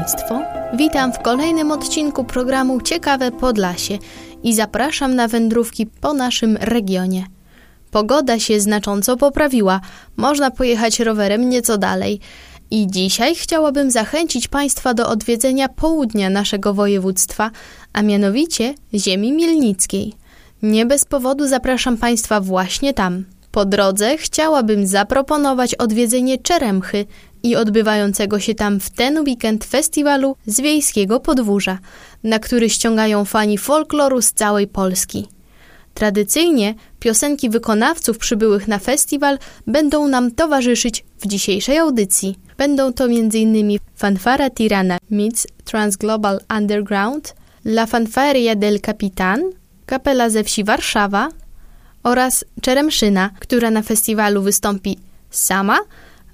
Państwo, witam w kolejnym odcinku programu Ciekawe Podlasie i zapraszam na wędrówki po naszym regionie. Pogoda się znacząco poprawiła, można pojechać rowerem nieco dalej. I dzisiaj chciałabym zachęcić Państwa do odwiedzenia południa naszego województwa, a mianowicie ziemi mielnickiej. Nie bez powodu zapraszam Państwa właśnie tam. Po drodze chciałabym zaproponować odwiedzenie Czeremchy i odbywającego się tam w ten weekend festiwalu z wiejskiego podwórza, na który ściągają fani folkloru z całej Polski. Tradycyjnie piosenki wykonawców przybyłych na festiwal będą nam towarzyszyć w dzisiejszej audycji. Będą to m.in. Fanfara Tirana meets Transglobal Underground, La Fanfaria del Capitan, Kapela ze wsi Warszawa oraz Czeremszyna, która na festiwalu wystąpi sama,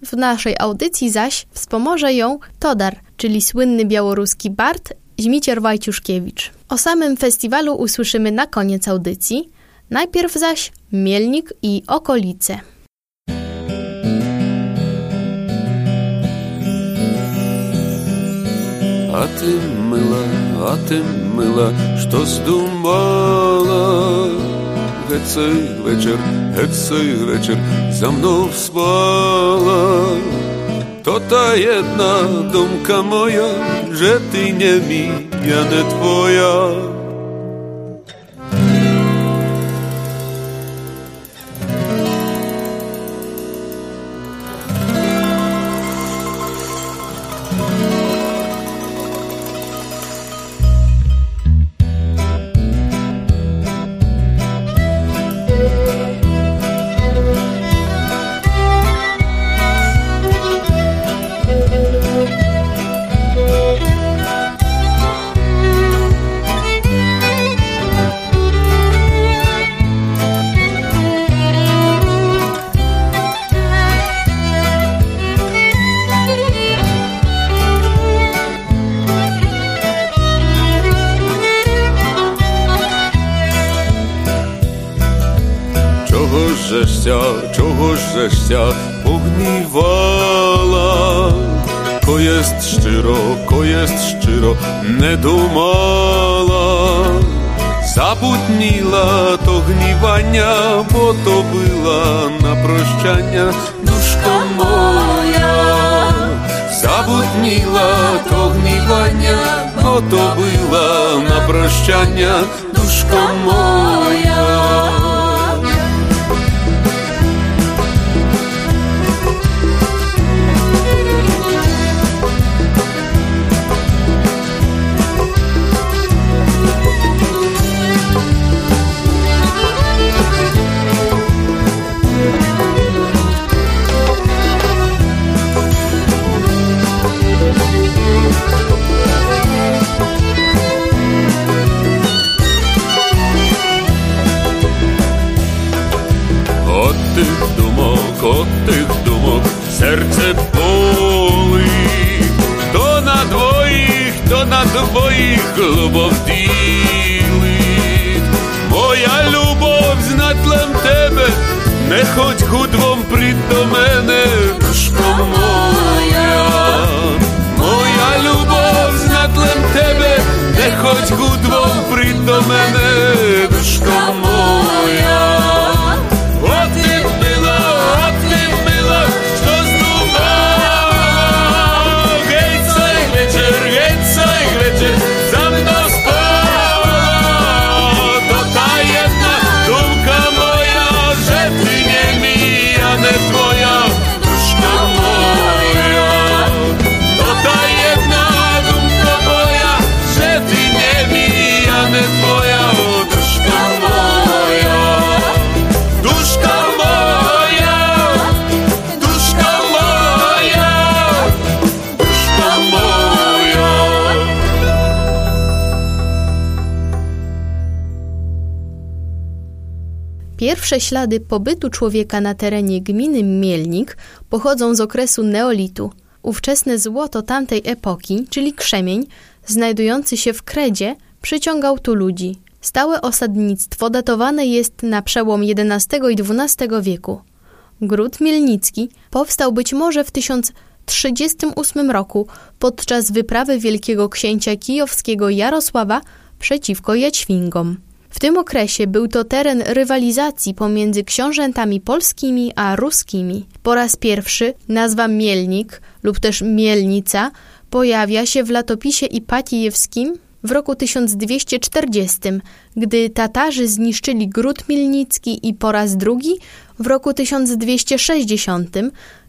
w naszej audycji zaś wspomoże ją Todar, czyli słynny białoruski bard Zmicier Wajciuszkiewicz. O samym festiwalu usłyszymy na koniec audycji, najpierw zaś Mielnik i okolice. А ты мыла, а ты мыла, что здумала? Геть цей вечір, геть цей вечір за мною спала. To ta jedna dumka moja, że ty nie mi, ja nie же ся, чого ж ся погнівала, Коєсть щиро, ко щиро не думала, забутніла то гнівання, бо то била на прощання душка моя, забутніла то гнівання, бо то била на прощання душка моя. Хоть хоч. Pierwsze ślady pobytu człowieka na terenie gminy Mielnik pochodzą z okresu neolitu. Ówczesne złoto tamtej epoki, czyli krzemień, znajdujący się w kredzie, przyciągał tu ludzi. Stałe osadnictwo datowane jest na przełom XI i XII wieku. Gród Mielnicki powstał być może w 1038 roku podczas wyprawy wielkiego księcia kijowskiego Jarosława przeciwko Jaćwingom. W tym okresie był to teren rywalizacji pomiędzy książętami polskimi a ruskimi. Po raz pierwszy nazwa Mielnik lub też Mielnica pojawia się w latopisie Ipatijewskim w roku 1240, gdy Tatarzy zniszczyli Gród Mielnicki i po raz drugi w roku 1260,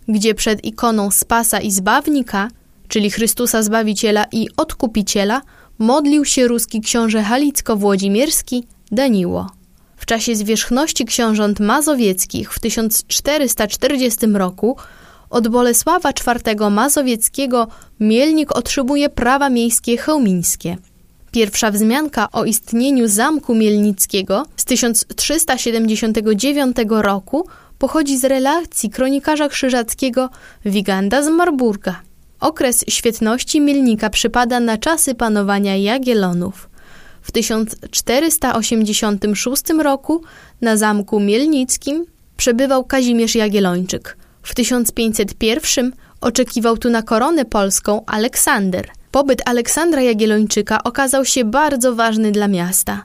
gdzie przed ikoną Spasa i Zbawnika, czyli Chrystusa Zbawiciela i Odkupiciela, modlił się ruski książę Halicko-Włodzimierski Daniło. W czasie zwierzchności książąt mazowieckich w 1440 roku od Bolesława IV Mazowieckiego Mielnik otrzymuje prawa miejskie chełmińskie. Pierwsza wzmianka o istnieniu Zamku Mielnickiego z 1379 roku pochodzi z relacji kronikarza krzyżackiego Wiganda z Marburga. Okres świetności Mielnika przypada na czasy panowania Jagiellonów. W 1486 roku na Zamku Mielnickim przebywał Kazimierz Jagiellończyk. W 1501 oczekiwał tu na koronę polską Aleksander. Pobyt Aleksandra Jagiellończyka okazał się bardzo ważny dla miasta.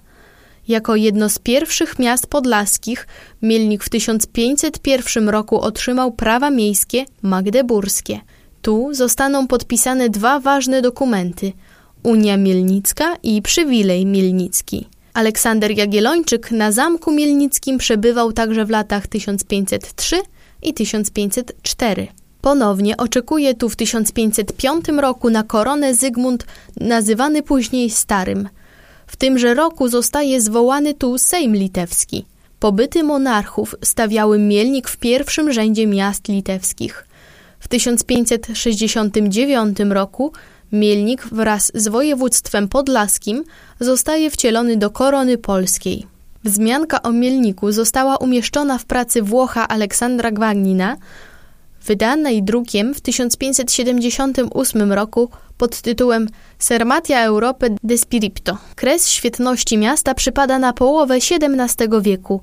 Jako jedno z pierwszych miast podlaskich Mielnik w 1501 roku otrzymał prawa miejskie magdeburskie. Tu zostaną podpisane dwa ważne dokumenty: Unia Mielnicka i Przywilej Mielnicki. Aleksander Jagiellończyk na Zamku Mielnickim przebywał także w latach 1503 i 1504. Ponownie oczekuje tu w 1505 roku na koronę Zygmunt, nazywany później Starym. W tymże roku zostaje zwołany tu Sejm Litewski. Pobyty monarchów stawiały Mielnik w pierwszym rzędzie miast litewskich. W 1569 roku Mielnik wraz z województwem podlaskim zostaje wcielony do korony polskiej. Wzmianka o Mielniku została umieszczona w pracy Włocha Aleksandra Gwagnina, wydanej drukiem w 1578 roku pod tytułem Sermatia Europe de Spiripto. Kres świetności miasta przypada na połowę XVII wieku,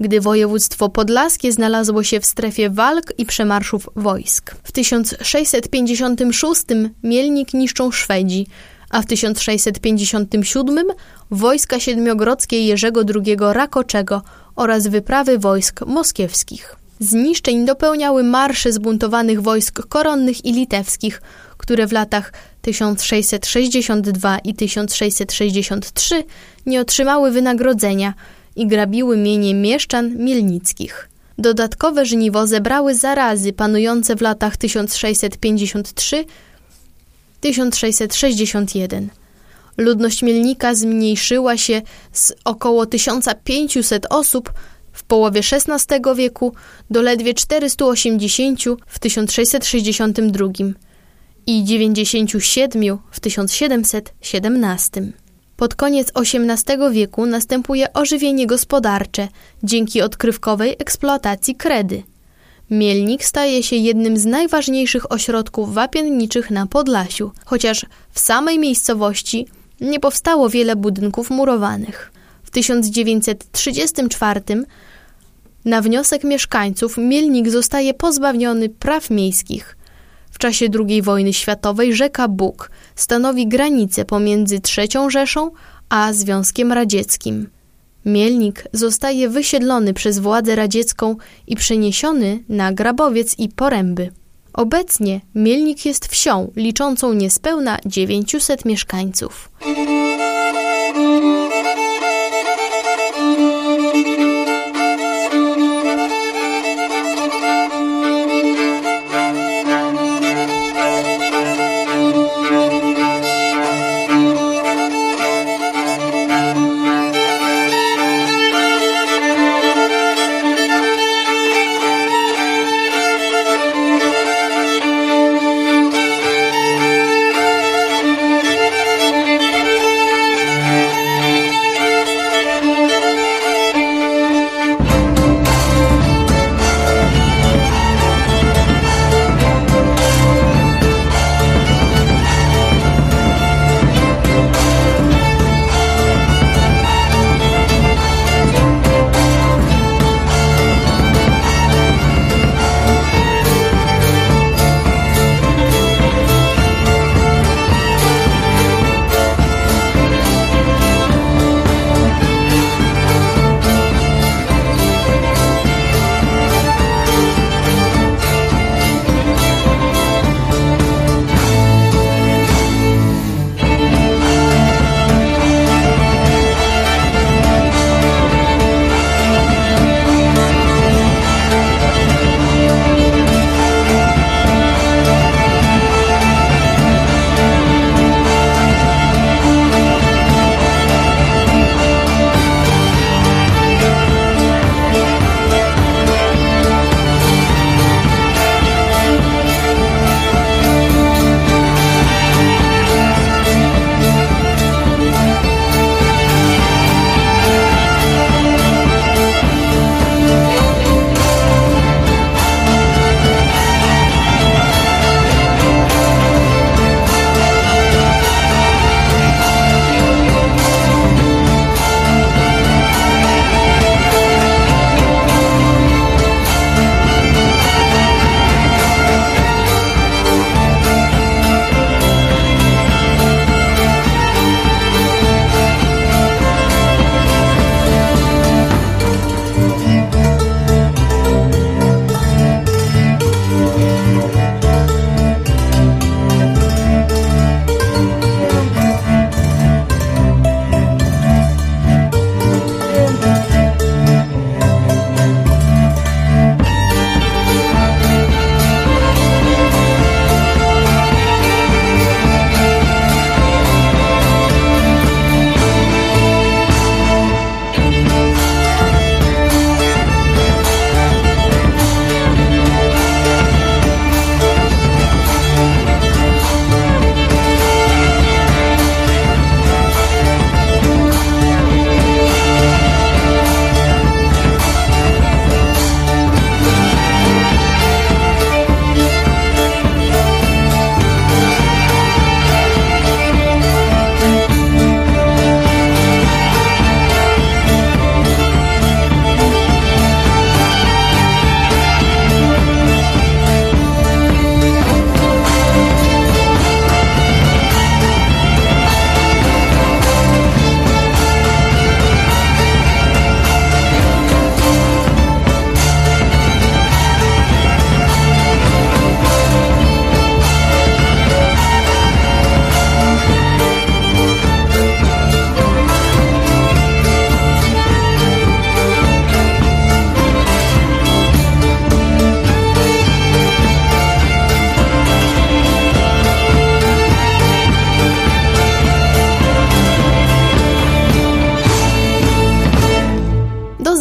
gdy województwo podlaskie znalazło się w strefie walk i przemarszów wojsk. W 1656 Mielnik niszczą Szwedzi, a w 1657 wojska siedmiogrodzkie Jerzego II Rakoczego oraz wyprawy wojsk moskiewskich. Zniszczeń dopełniały marsze zbuntowanych wojsk koronnych i litewskich, które w latach 1662 i 1663 nie otrzymały wynagrodzenia i grabiły mienie mieszczan mielnickich. Dodatkowe żniwo zebrały zarazy panujące w latach 1653-1661. Ludność Mielnika zmniejszyła się z około 1500 osób w połowie XVI wieku do ledwie 480 w 1662 i 97 w 1717. Pod koniec XVIII wieku następuje ożywienie gospodarcze dzięki odkrywkowej eksploatacji kredy. Mielnik staje się jednym z najważniejszych ośrodków wapienniczych na Podlasiu, chociaż w samej miejscowości nie powstało wiele budynków murowanych. W 1934 na wniosek mieszkańców Mielnik zostaje pozbawiony praw miejskich. W czasie II wojny światowej rzeka Bóg stanowi granicę pomiędzy III Rzeszą a Związkiem Radzieckim. Mielnik zostaje wysiedlony przez władzę radziecką i przeniesiony na Grabowiec i Poręby. Obecnie Mielnik jest wsią liczącą niespełna 900 mieszkańców.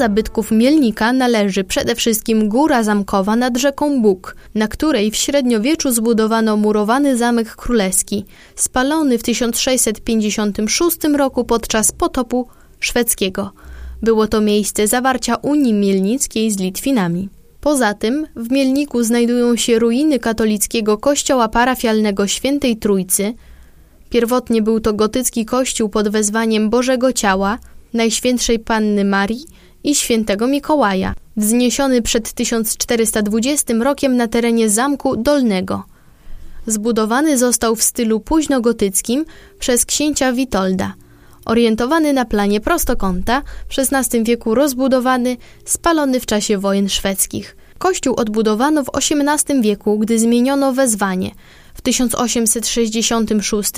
Zabytków Mielnika należy przede wszystkim Góra Zamkowa nad rzeką Bóg, na której w średniowieczu zbudowano murowany zamek królewski, spalony w 1656 roku podczas potopu szwedzkiego. Było to miejsce zawarcia Unii Mielnickiej z Litwinami. Poza tym w Mielniku znajdują się ruiny katolickiego kościoła parafialnego Świętej Trójcy. Pierwotnie był to gotycki kościół pod wezwaniem Bożego Ciała, Najświętszej Panny Marii i Świętego Mikołaja, wzniesiony przed 1420 rokiem na terenie Zamku Dolnego. Zbudowany został w stylu późnogotyckim przez księcia Witolda. Orientowany na planie prostokąta, w XVI wieku rozbudowany, spalony w czasie wojen szwedzkich. Kościół odbudowano w XVIII wieku, gdy zmieniono wezwanie – w 1866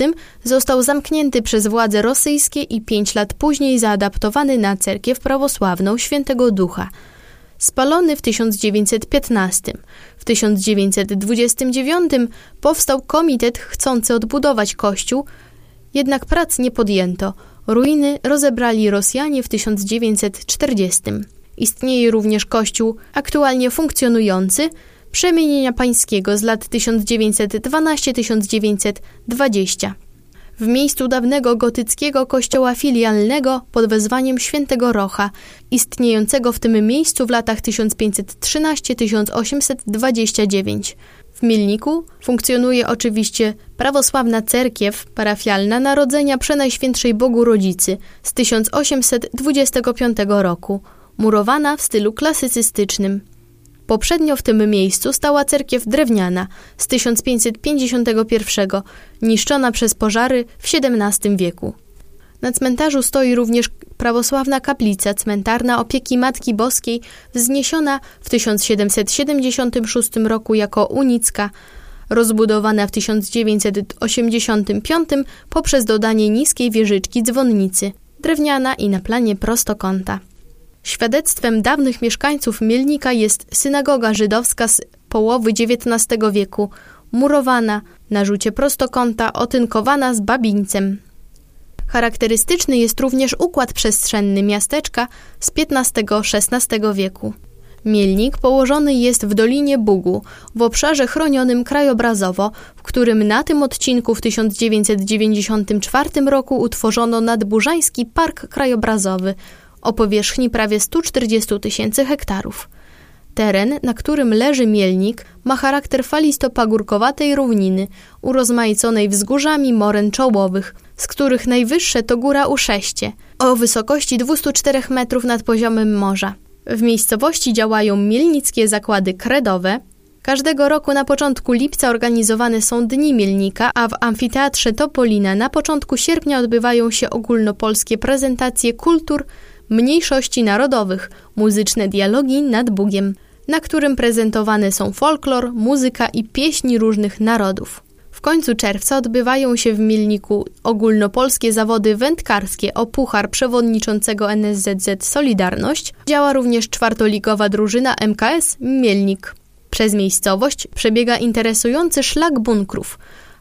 został zamknięty przez władze rosyjskie i pięć lat później zaadaptowany na cerkiew prawosławną Świętego Ducha. Spalony w 1915. W 1929 powstał komitet chcący odbudować kościół, jednak prac nie podjęto. Ruiny rozebrali Rosjanie w 1940. Istnieje również kościół aktualnie funkcjonujący, przemienienia pańskiego z lat 1912-1920 w miejscu dawnego gotyckiego kościoła filialnego pod wezwaniem świętego Rocha, istniejącego w tym miejscu w latach 1513-1829. W Milniku funkcjonuje oczywiście prawosławna cerkiew parafialna Narodzenia Przenajświętszej Bogu Rodzicy z 1825 roku, murowana w stylu klasycystycznym. Poprzednio w tym miejscu stała cerkiew drewniana z 1551, niszczona przez pożary w XVII wieku. Na cmentarzu stoi również prawosławna kaplica cmentarna opieki Matki Boskiej, wzniesiona w 1776 roku jako unicka, rozbudowana w 1985 poprzez dodanie niskiej wieżyczki dzwonnicy, drewniana i na planie prostokąta. Świadectwem dawnych mieszkańców Mielnika jest synagoga żydowska z połowy XIX wieku, murowana, na rzucie prostokąta, otynkowana z babińcem. Charakterystyczny jest również układ przestrzenny miasteczka z XV-XVI wieku. Mielnik położony jest w Dolinie Bugu, w obszarze chronionym krajobrazowo, w którym na tym odcinku w 1994 roku utworzono nadburzański park krajobrazowy – o powierzchni prawie 140 tysięcy hektarów. Teren, na którym leży mielnik, ma charakter falisto-pagórkowatej równiny, urozmaiconej wzgórzami moren czołowych, z których najwyższe to góra Uszeście, o wysokości 204 metrów nad poziomem morza. W miejscowości działają mielnickie zakłady kredowe. Każdego roku na początku lipca organizowane są Dni Mielnika, a w amfiteatrze Topolina na początku sierpnia odbywają się ogólnopolskie prezentacje kultur, mniejszości narodowych, muzyczne dialogi nad Bugiem, na którym prezentowane są folklor, muzyka i pieśni różnych narodów. W końcu czerwca odbywają się w Milniku ogólnopolskie zawody wędkarskie o puchar przewodniczącego NSZZ Solidarność. Działa również czwartoligowa drużyna MKS Mielnik. Przez miejscowość przebiega interesujący szlak bunkrów –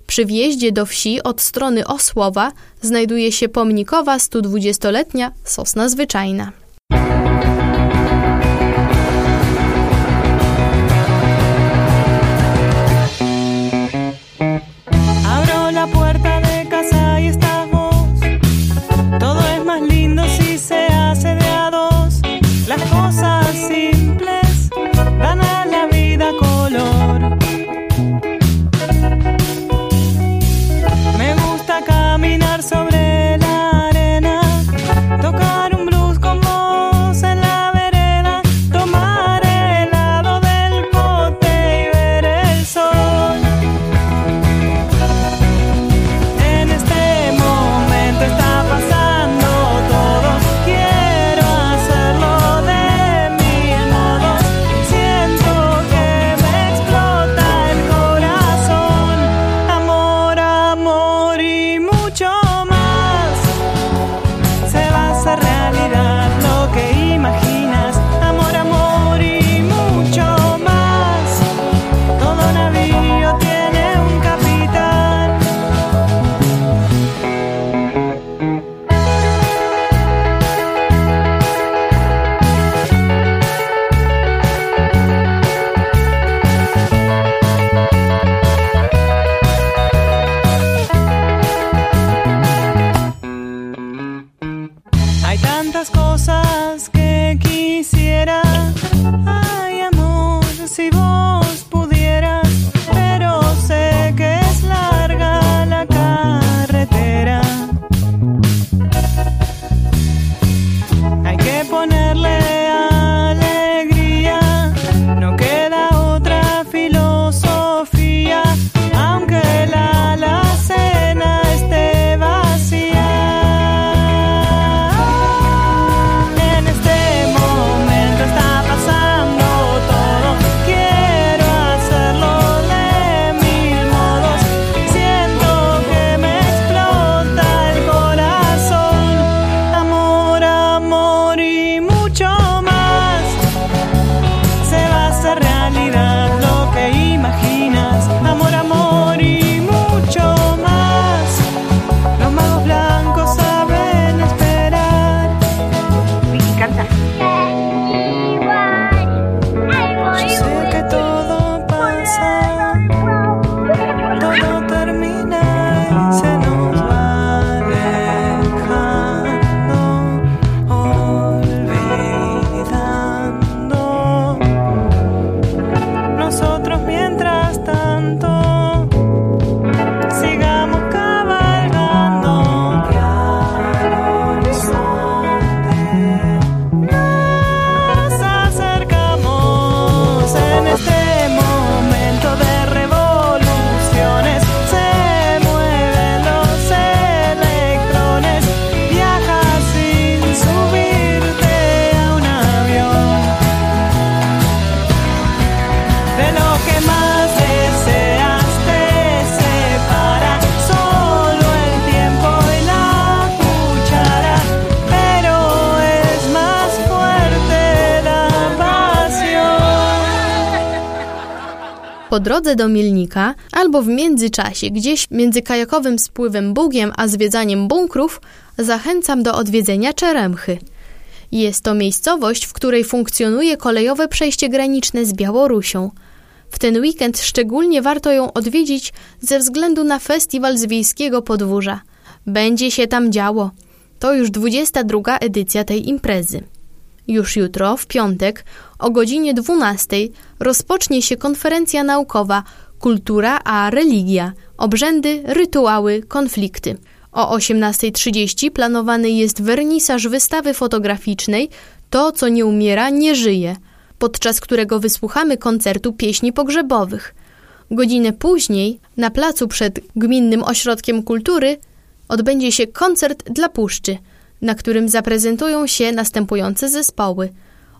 przy wjeździe do wsi od strony Osłowa znajduje się pomnikowa 120-letnia sosna zwyczajna. Drodze do Mielnika albo w międzyczasie, gdzieś między kajakowym spływem Bugiem a zwiedzaniem bunkrów, zachęcam do odwiedzenia Czeremchy. Jest to miejscowość, w której funkcjonuje kolejowe przejście graniczne z Białorusią. W ten weekend szczególnie warto ją odwiedzić ze względu na festiwal z wiejskiego podwórza. Będzie się tam działo. To już 22 edycja tej imprezy. Już jutro, w piątek, o godzinie 12 rozpocznie się konferencja naukowa Kultura a religia obrzędy, rytuały, konflikty. O 18.30 planowany jest wernisaż wystawy fotograficznej To, co nie umiera, nie żyje, podczas którego wysłuchamy koncertu pieśni pogrzebowych. Godzinę później, na placu przed Gminnym Ośrodkiem Kultury, odbędzie się koncert dla puszczy, na którym zaprezentują się następujące zespoły: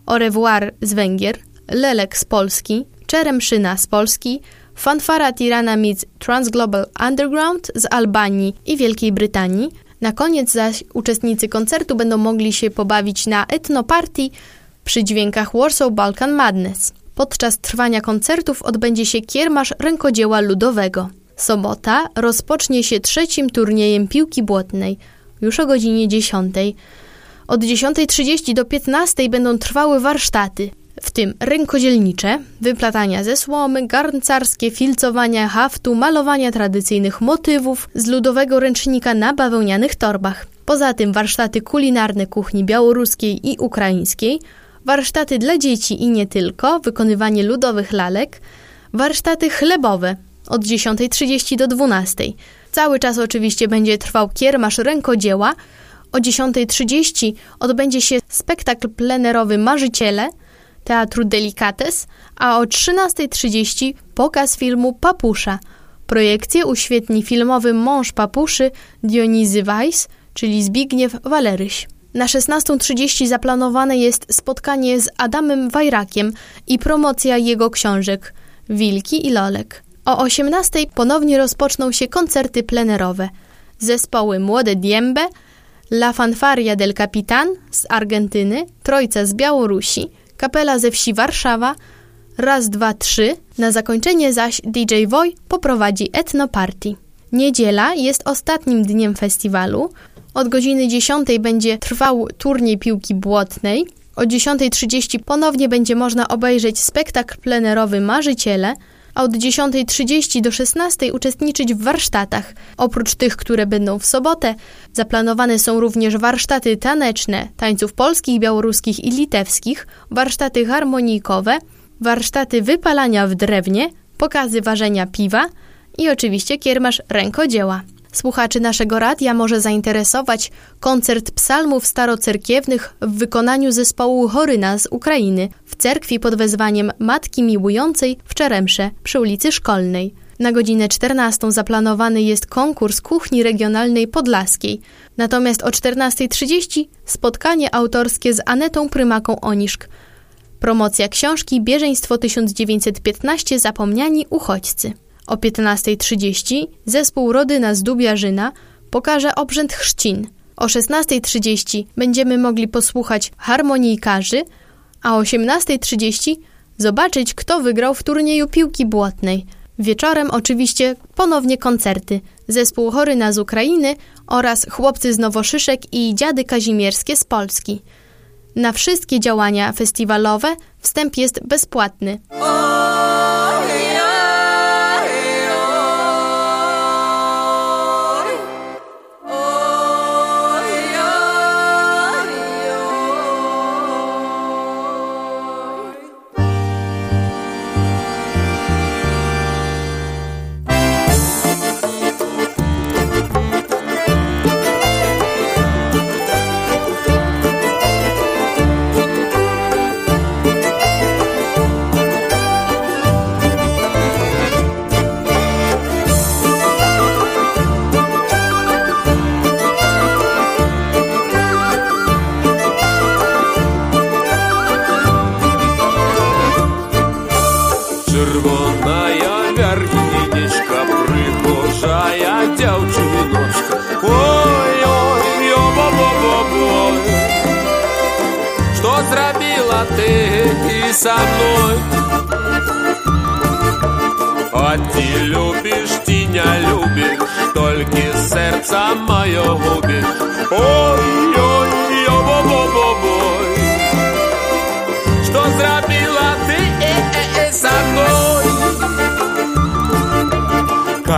revoir z Węgier, Lelek z Polski, Czeremszyna z Polski, Fanfara Tirana meets Transglobal Underground z Albanii i Wielkiej Brytanii. Na koniec zaś uczestnicy koncertu będą mogli się pobawić na etnoparty przy dźwiękach Warsaw Balkan Madness. Podczas trwania koncertów odbędzie się kiermasz rękodzieła ludowego. Sobota rozpocznie się trzecim turniejem piłki błotnej, już o godzinie 10. Od 10.30 do 15.00 będą trwały warsztaty, w tym rękodzielnicze, wyplatania ze słomy, garncarskie, filcowania haftu, malowania tradycyjnych motywów z ludowego ręcznika na bawełnianych torbach. Poza tym warsztaty kulinarne kuchni białoruskiej i ukraińskiej, warsztaty dla dzieci i nie tylko, wykonywanie ludowych lalek, warsztaty chlebowe od 10.30 do 12.00. Cały czas oczywiście będzie trwał kiermasz rękodzieła. O 10.30 odbędzie się spektakl plenerowy Marzyciele Teatru Delicates, a o 13.30 pokaz filmu Papusza. Projekcję uświetni filmowy mąż Papuszy Dionizy Weiss, czyli Zbigniew Waleryś. Na 16.30 zaplanowane jest spotkanie z Adamem Wajrakiem i promocja jego książek Wilki i Lolek. O 18.00 ponownie rozpoczną się koncerty plenerowe. Zespoły Młode Diembe, La Fanfaria del Capitan z Argentyny, Trojca z Białorusi, Kapela ze wsi Warszawa, raz, dwa, trzy. Na zakończenie zaś DJ Woj poprowadzi Etno Party. Niedziela jest ostatnim dniem festiwalu. Od godziny 10 będzie trwał turniej piłki błotnej. O 10.30 ponownie będzie można obejrzeć spektakl plenerowy Marzyciele. A od 10.30 do 16.00 uczestniczyć w warsztatach. Oprócz tych, które będą w sobotę, zaplanowane są również warsztaty taneczne, tańców polskich, białoruskich i litewskich, warsztaty harmonijkowe, warsztaty wypalania w drewnie, pokazy ważenia piwa i oczywiście kiermasz rękodzieła. Słuchaczy naszego radia może zainteresować koncert psalmów starocerkiewnych w wykonaniu zespołu Choryna z Ukrainy w cerkwi pod wezwaniem Matki Miłującej w Czeremsze przy ulicy Szkolnej. Na godzinę 14 zaplanowany jest konkurs kuchni regionalnej podlaskiej. Natomiast o 14.30 spotkanie autorskie z Anetą Prymaką Oniszk. Promocja książki Bieżeństwo 1915 Zapomniani uchodźcy. O 15.30 zespół Rodyna z Dubiarzyna pokaże obrzęd chrzcin. O 16.30 będziemy mogli posłuchać harmonijkarzy, a o 18.30 zobaczyć, kto wygrał w turnieju piłki błotnej. Wieczorem oczywiście ponownie koncerty. Zespół Choryna z Ukrainy oraz chłopcy z Nowoszyszek i dziady kazimierskie z Polski. Na wszystkie działania festiwalowe wstęp jest bezpłatny.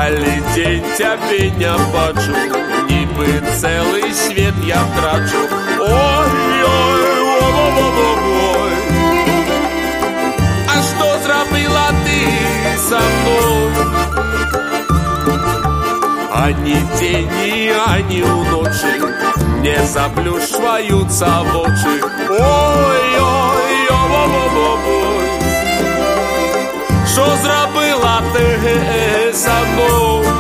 Коли день тебе не бачу, ніби цілий світ я втрачу. Ой, ой, ой, ой, ой, ой. А що зробила ти со мною? Ані тіні, ані уночі не заплющваються в очі. Ой, ой, ой, ой, ой, ой. Що зробила ти desamor.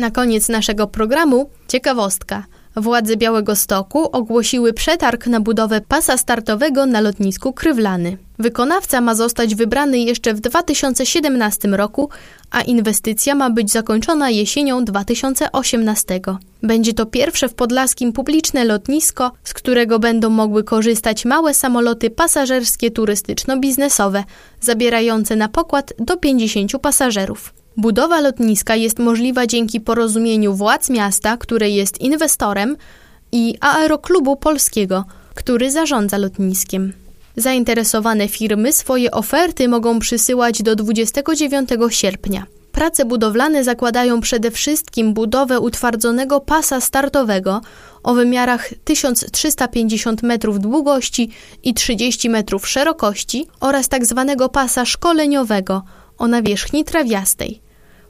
Na koniec naszego programu ciekawostka. Władze Białego Stoku ogłosiły przetarg na budowę pasa startowego na lotnisku Krywlany. Wykonawca ma zostać wybrany jeszcze w 2017 roku, a inwestycja ma być zakończona jesienią 2018. Będzie to pierwsze w Podlaskim publiczne lotnisko, z którego będą mogły korzystać małe samoloty pasażerskie turystyczno-biznesowe, zabierające na pokład do 50 pasażerów. Budowa lotniska jest możliwa dzięki porozumieniu władz miasta, które jest inwestorem, i Aeroklubu Polskiego, który zarządza lotniskiem. Zainteresowane firmy swoje oferty mogą przysyłać do 29 sierpnia. Prace budowlane zakładają przede wszystkim budowę utwardzonego pasa startowego o wymiarach 1350 metrów długości i 30 metrów szerokości oraz tzw. Tak pasa szkoleniowego o nawierzchni trawiastej.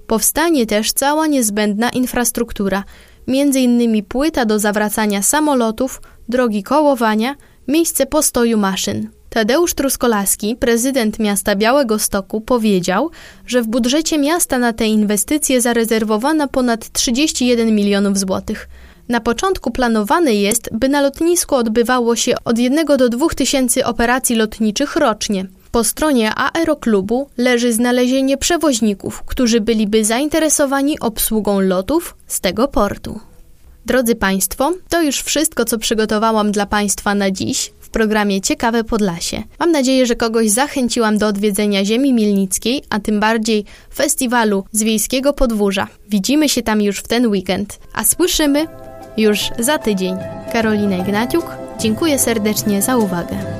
Powstanie też cała niezbędna infrastruktura, m.in. płyta do zawracania samolotów, drogi kołowania, miejsce postoju maszyn. Tadeusz Truskolaski, prezydent miasta Białego Stoku, powiedział, że w budżecie miasta na te inwestycje zarezerwowano ponad 31 milionów złotych. Na początku planowane jest, by na lotnisku odbywało się od 1 do 2 tysięcy operacji lotniczych rocznie. Po stronie aeroklubu leży znalezienie przewoźników, którzy byliby zainteresowani obsługą lotów z tego portu. Drodzy Państwo, to już wszystko, co przygotowałam dla Państwa na dziś w programie Ciekawe Podlasie. Mam nadzieję, że kogoś zachęciłam do odwiedzenia Ziemi Mielnickiej, a tym bardziej festiwalu z Wiejskiego Podwórza. Widzimy się tam już w ten weekend, a słyszymy już za tydzień. Karolina Ignaciuk, dziękuję serdecznie za uwagę.